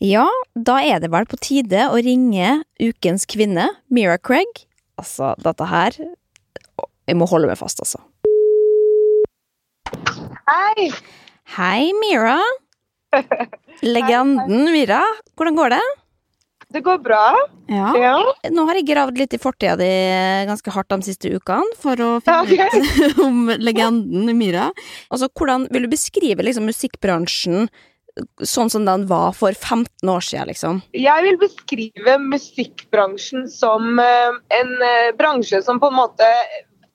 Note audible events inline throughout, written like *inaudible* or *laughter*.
Ja, da er det vel på tide å ringe ukens kvinne, Mira Craig. Altså, dette her Jeg må holde meg fast, altså. Hei! Hei, Mira. Legenden Mira. Hvordan går det? Det går bra. Ja. Ja. Nå har jeg gravd litt i fortida di ganske hardt de siste ukene for å finne okay. ut *laughs* om legenden Mira. Altså, hvordan vil du beskrive liksom, musikkbransjen sånn som den var for 15 år siden, liksom? Jeg vil beskrive musikkbransjen som eh, en eh, bransje som på en måte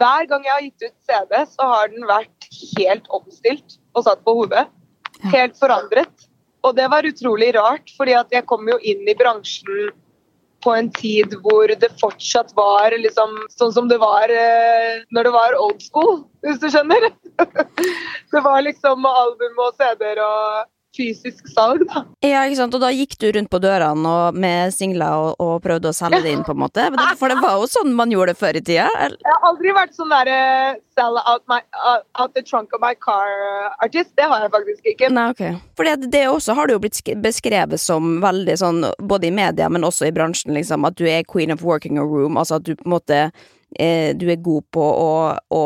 Hver gang jeg har gitt ut CD, så har den vært helt omstilt og satt på hodet. Helt forandret. Og det var utrolig rart, fordi at jeg kom jo inn i bransjen på en tid hvor det fortsatt var liksom sånn som det var eh, når det var old school, hvis du skjønner. *laughs* det var liksom album og CD-er og fysisk salg, da. Ja, ikke sant? Og da gikk du rundt på dørene med singler og, og prøvde å selge det inn, på en måte? For det var jo sånn man gjorde det før i tida? eller? Jeg har aldri vært sånn derre sell out, my, out, out the trunk of my car-artist. Det har jeg faktisk ikke. Nei, ok. For det, det også har du jo blitt beskrevet som veldig sånn, både i media, men også i bransjen, liksom, at du er queen of working a room, altså at du på en måte eh, du er god på å, å,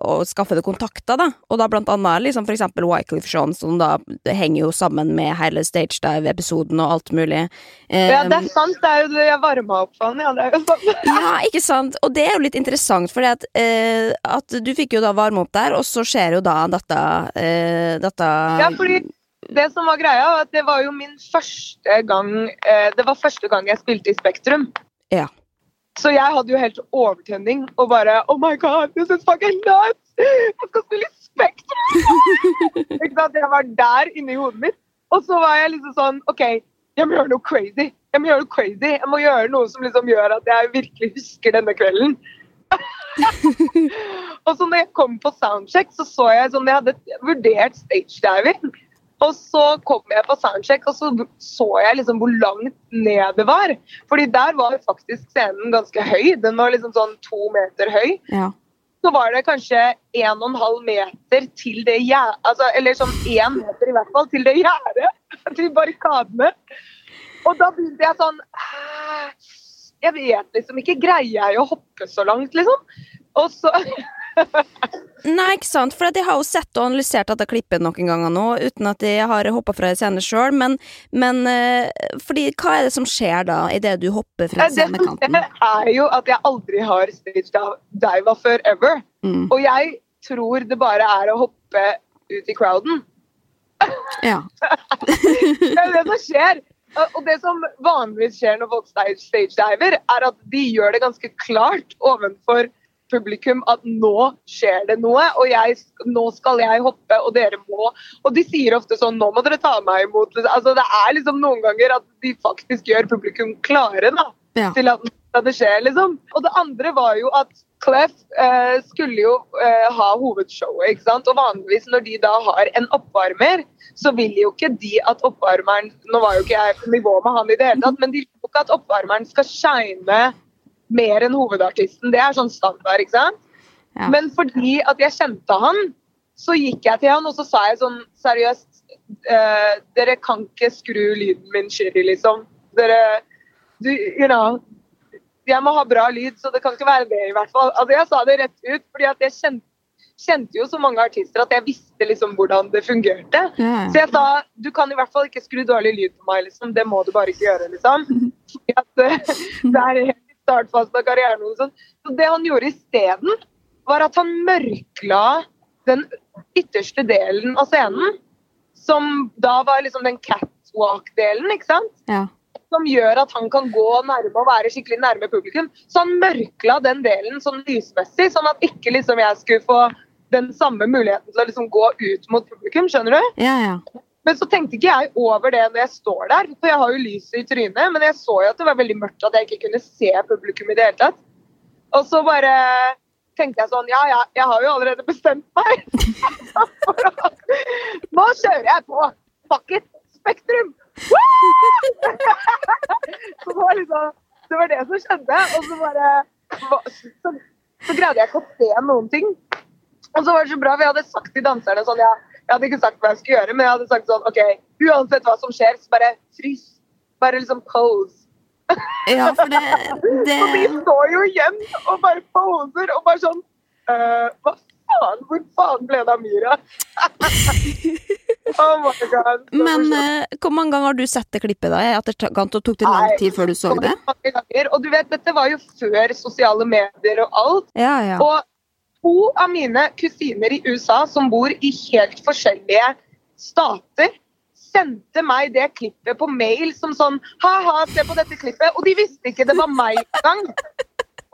å skaffe deg kontakter, da. Og da blant annet liksom for eksempel Wycliffe Jean, som da henger jo sammen med hele Stage Dive-episoden og alt mulig. Eh, Ja, det er sant. Det er jo jeg varma opp for han. Ja, det er jo sant. *laughs* Ja, ikke sant? Og det er jo litt interessant, for at, eh, at du fikk jo da varme opp der, og så skjer jo da dette, eh, dette Ja, fordi det som var greia, var at det var jo min første gang eh, Det var første gang jeg spilte i Spektrum. Ja. Så jeg hadde jo helt overtenning og bare Oh my god, this is fucking nuts! Jeg skal spille Spektrum! *laughs* Ikke sant? Jeg var der inni hodet mitt. Og så var jeg liksom sånn OK, jeg må gjøre noe crazy. Jeg må gjøre noe crazy. Jeg må gjøre noe som liksom gjør at jeg virkelig husker denne kvelden. *laughs* og så når jeg kom på soundcheck, så så jeg sånn Jeg hadde vurdert stagediving. Og så kom jeg på soundcheck, og så så jeg liksom hvor langt ned det var. Fordi der var faktisk scenen ganske høy. Den var liksom sånn to meter høy. Ja. Så var det kanskje en og en halv meter til det gjerdet altså, Eller sånn én meter i hvert fall til det gjerdet. *laughs* Til barrikadene. Og da begynte jeg sånn Jeg vet liksom ikke. Greier jeg å hoppe så langt, liksom? Og så *laughs* Nei, ikke sant, for jeg har jo sett og analysert dette klippet noen ganger nå, uten at jeg har hoppa fra en scene sjøl, men, men eh, fordi, hva er det som skjer da, idet du hopper fra scenekanten? *laughs* Det er jo at jeg aldri har stagediva før ever. Mm. Og jeg tror det bare er å hoppe ut i crowden. Ja. *laughs* Det er det som skjer. Og det som vanligvis skjer når folk stage- stagediver, er at de gjør det ganske klart ovenfor publikum at nå skjer det noe, og jeg, nå skal jeg hoppe, og dere må Og de sier ofte sånn Nå må dere ta meg imot. Altså, det er liksom noen ganger at de faktisk gjør publikum klare da, Ja. til at det skjer, liksom. Og det andre var jo at Clef eh, skulle jo eh, ha hovedshowet, ikke sant. Og vanligvis når de da har en oppvarmer, så vil jo ikke de at oppvarmeren Nå var jo ikke jeg på nivå med han i det hele tatt, men de vil jo ikke at oppvarmeren skal shine mer enn hovedartisten. Det er sånn standard, ikke sant. Ja. Men fordi at jeg kjente han, så gikk jeg til han og så sa jeg sånn seriøst eh, Dere kan ikke skru lyden min shitty, liksom. Dere du, You know. Jeg må ha bra lyd, så det kan ikke være det, i hvert fall. Altså, jeg sa det rett ut, fordi at jeg kjente, kjente jo så mange artister at jeg visste liksom hvordan det fungerte. Yeah. Så jeg sa du kan i hvert fall ikke skru dårlig lyd på meg, liksom. Det må du bare ikke gjøre, liksom. *laughs* At eh, det er helt startfasen av karrieren. Og sånn. Så det han gjorde isteden, var at han mørkla den ytterste delen av scenen. Som da var liksom den catwalk-delen, ikke sant? Ja. Som gjør at han kan gå nærme og være skikkelig nærme publikum. Så han mørkla den delen sånn lysmessig, sånn at ikke liksom jeg skulle få den samme muligheten til å liksom gå ut mot publikum, skjønner du? Ja, ja. Men så tenkte ikke jeg over det når jeg står der, for jeg har jo lyset i trynet. Men jeg så jo at det var veldig mørkt, at jeg ikke kunne se publikum i det hele tatt. Og så bare tenkte jeg sånn Ja, ja, jeg har jo allerede bestemt meg. *laughs* Nå kjører jeg på! Fuck it! Spektrum! *laughs* Så det var liksom Det var det som skjedde. Og så bare så, så greide jeg ikke å se noen ting. Og så var det så bra, for jeg hadde sagt til danserne sånn Ja, Jeg hadde ikke sagt hva jeg skulle gjøre, men jeg hadde sagt sånn OK, uansett hva som skjer, så bare frys. Bare liksom pose. Ja, for det, *laughs* det Og de står jo igjen og bare poser og bare sånn uh, Hva faen? Hvor faen ble det av Myra? *laughs* oh my god. Men eh, hvor mange ganger har du sett det klippet, da? I det tok det lang tid før du så det? Mange ganger. Og du vet, dette var jo før sosiale medier og alt. Ja, ja. Og to av mine kusiner i USA som bor i helt forskjellige stater, sendte meg det klippet på mail som sånn Ha-ha, se på dette klippet. Og de visste ikke det var meg engang.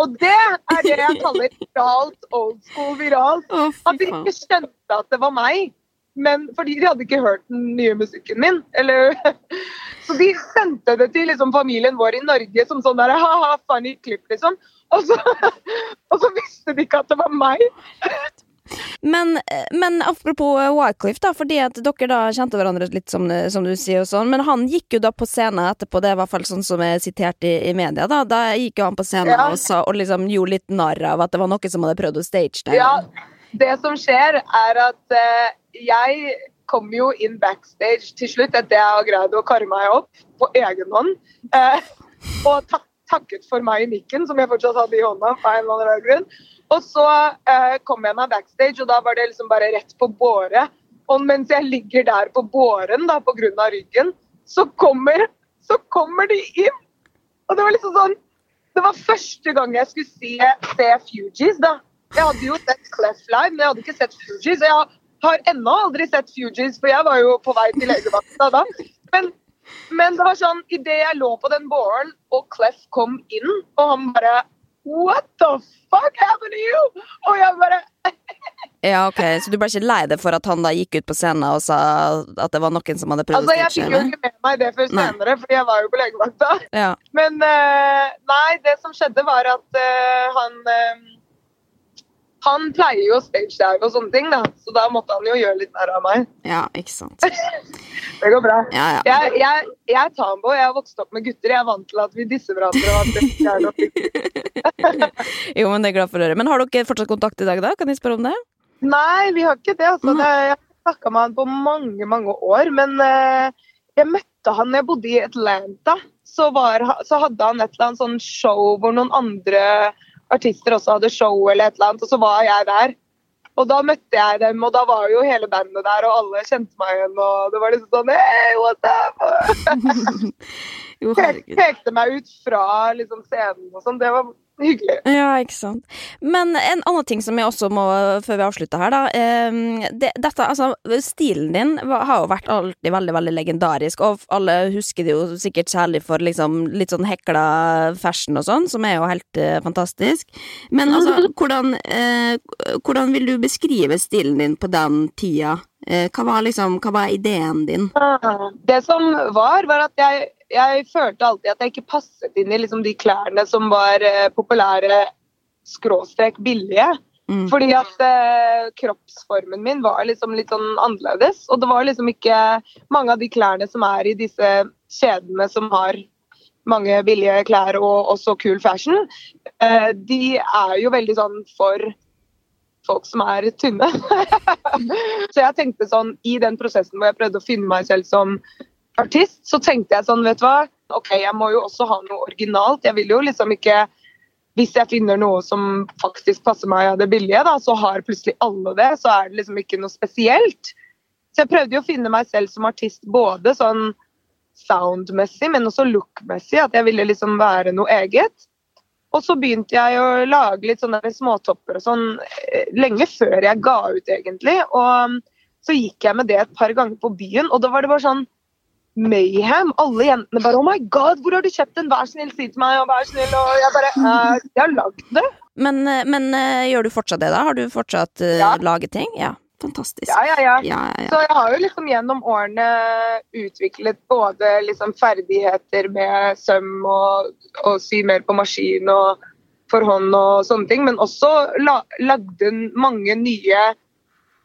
Og det er det jeg kaller viralt, old school viralt. At de ikke skjønte at det var meg. Men fordi de hadde ikke hørt den nye musikken min. Eller, så de sendte det til liksom, familien vår i Norge som sånn der, ha-ha, funny klipp, liksom. Og så, *laughs* og så visste de ikke at det var meg. Men, men apropos eh, Wycliffe, da, fordi at dere da kjente hverandre litt, som, som du sier, og sånn, men han gikk jo da på scenen etterpå, det er i hvert fall sånn som er sitert i, i media, da. Da gikk jo han på scenen Ja. og, sa, og liksom gjorde litt narr av at det var noen som hadde prøvd å stage det. Ja, det som skjer er at uh, jeg kom jo inn backstage til slutt etter jeg har greid å karre meg opp på egen hånd. Eh, og tak takket for meg i mikken, som jeg fortsatt hadde i hånda. av en eller annen grunn. Og så eh, kom jeg meg backstage, og da var det liksom bare rett på båre. Og mens jeg ligger der på båren da, på av ryggen, så kommer, så kommer de inn. Og det var liksom sånn Det var første gang jeg skulle se, se Fugees, da. Jeg hadde jo sett Clef Live, men jeg hadde ikke sett Fugees. Jeg har ennå aldri sett Fugees, for jeg var jo på vei til legevakta da. Men, men det var sånn, idet jeg lå på den båren, og Clef kom inn, og han bare What the fuck happened to you? Og jeg bare *laughs* Ja, ok, Så du ble ikke lei deg for at han da gikk ut på scenen og sa at det var noen som hadde prøvd Altså, å jeg fikk jo ikke med meg det før senere, for jeg var jo på legevakta. Ja. Men uh, nei, det som skjedde var at uh, han eh, Han pleier jo å stagedive og sånne ting, da. Så da måtte han jo gjøre litt narr av meg. ja, ikke sant. *laughs* Det går bra. Ja, ja. Jeg, jeg, jeg er tambo, jeg har vokst opp med gutter. Jeg er vant til at vi disser hverandre. og at *laughs* Jo, men det er glad for å høre. Men har dere fortsatt kontakt i dag, da? Kan jeg spørre om det? Nei, vi har ikke det. Altså. det jeg har snakka med han på mange, mange år. Men uh, jeg møtte han da jeg bodde i Atlanta. Så, var, så hadde han et eller annet sånn show hvor noen andre artister også hadde show, eller et eller annet, og så var jeg der. Og da møtte jeg dem, og da var jo hele bandet der, og alle kjente meg igjen. Og det var liksom sånn Hey, what up? *laughs* Jo, *laughs* pekte meg ut fra liksom, scenen og sånn. Det var hyggelig. Ja, ikke sant. Men en annen ting som jeg også må, før vi avslutter her, da. eh, Det, dette, altså, stilen din har jo vært alltid veldig, veldig legendarisk, og alle husker det jo sikkert særlig for liksom litt sånn hekla fashion og sånn, som er jo helt eh, fantastisk. Men altså, hvordan, eh, hvordan vil du beskrive stilen din på den tida? Eh, hva var liksom, hva var ideen din? Det som var, var at jeg, jeg følte alltid at jeg ikke passet inn i liksom de klærne som var eh, populære skråstrek billige. Mm. Fordi at eh, kroppsformen min var liksom litt sånn annerledes. Og det var liksom ikke mange av de klærne som er i disse kjedene som har mange billige klær og også cool fashion, eh, de er jo veldig sånn for folk som er tynne. *laughs* så jeg tenkte sånn, i den prosessen hvor jeg prøvde å finne meg selv som artist, så tenkte jeg sånn, vet du hva, ok, jeg må jo også ha noe originalt. Jeg vil jo liksom ikke, hvis jeg finner noe som faktisk passer meg av det billige, da, så har plutselig alle det, så er det liksom ikke noe spesielt. Så jeg prøvde jo å finne meg selv som artist både sånn soundmessig, men også lookmessig, at jeg ville liksom være noe eget. Og så begynte jeg å lage litt sånne småtopper og sånn eh, lenge før jeg ga ut, egentlig. Og um, så gikk jeg med det et par ganger på byen, og da var det bare sånn mayhem. Alle jentene bare 'Oh my God, hvor har du kjøpt den? Vær snill, si til meg.' Og vær snill, og jeg bare «Eh, 'Jeg har lagd det'. Men, eh, men eh, gjør du fortsatt det, da? Har du fortsatt uh, Ja. laget ting? Ja, fantastisk. Ja, ja, ja. Ja, ja, ja. Så jeg har jo liksom gjennom årene utviklet både liksom ferdigheter med søm og, og sy mer på maskin og for hånd og sånne ting, men også la, lagde mange nye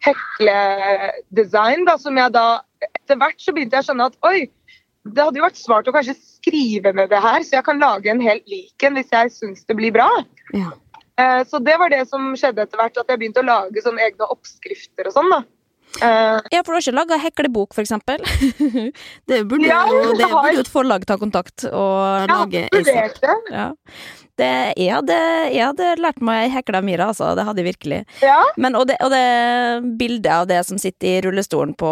hekledesign da, som jeg da etter hvert så begynte jeg å skjønne at oi, det hadde jo vært smart å kanskje skrive med det her, så jeg kan lage en helt lik en hvis jeg syns det blir bra. Ja. Eh, Så det var det som skjedde etter hvert, at jeg begynte å lage sånne egne oppskrifter og sånn. da. Eh, Ja, for du har ikke laga heklebok, eksempel? *laughs* det burde jo jo et forlag ta kontakt og lage Ja, vurderte det. Ja. Det, jeg, hadde, jeg hadde lært meg hekla Mira, altså. Det hadde jeg virkelig. Ja. Men, og, det, og det bildet av det som sitter i rullestolen på,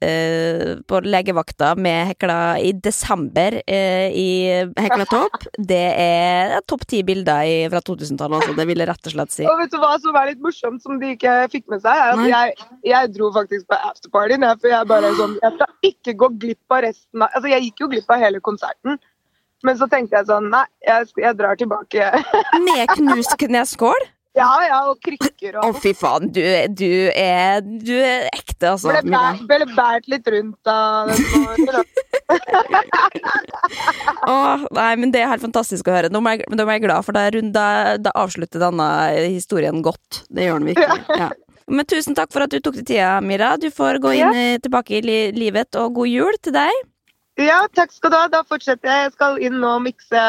uh, på legevakta med hekla i desember uh, i hekla topp, *laughs* det er topp ti bilder i, fra 2000-tallet, altså. Det vil jeg rett og slett si. Og vet du hva som er litt morsomt, som de ikke fikk med seg? er at jeg, jeg dro faktisk på afterpartyen. For jeg bare sånn Jeg skal ikke gå glipp av resten av Altså, jeg gikk jo glipp av hele konserten. Men så tenkte jeg sånn Nei, jeg, jeg drar tilbake. *laughs* Med knust kneskål? ja, ja, og krykker Å, og fy faen, du, du, er, du er ekte, altså. ble, Mira. bært, ble bært litt rundt av den. *laughs* Åh, nei, men Det er helt fantastisk å høre. Nå må jeg, nå må jeg glad, for da, da, da avslutter denne historien godt. Det gjør den virkelig. Ja. Men tusen takk for at du tok deg tida, Mira. Du får gå inn eh, tilbake i li livet, og god jul til deg. Ja, takk skal du ha. Da fortsetter jeg. Jeg skal inn og mikse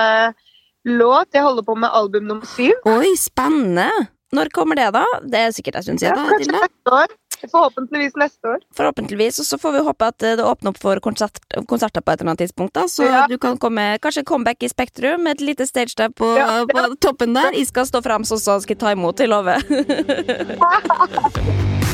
låt. Jeg holder på med album nummer syv. Oi, spennende! Når kommer det, da? Det er sikkert en stund Ja, siden. da, kanskje neste år. Forhåpentligvis neste år. Forhåpentligvis. Og så får vi håpe at eh, det åpner opp for konsert, konserter på et eller annet tidspunkt. da Så Ja. du kan komme kanskje comeback i Spektrum med et lite stage der på, Ja, ja. på toppen der. Jeg skal stå sånn, så skal jeg ta imot, jeg lover. *laughs* *laughs*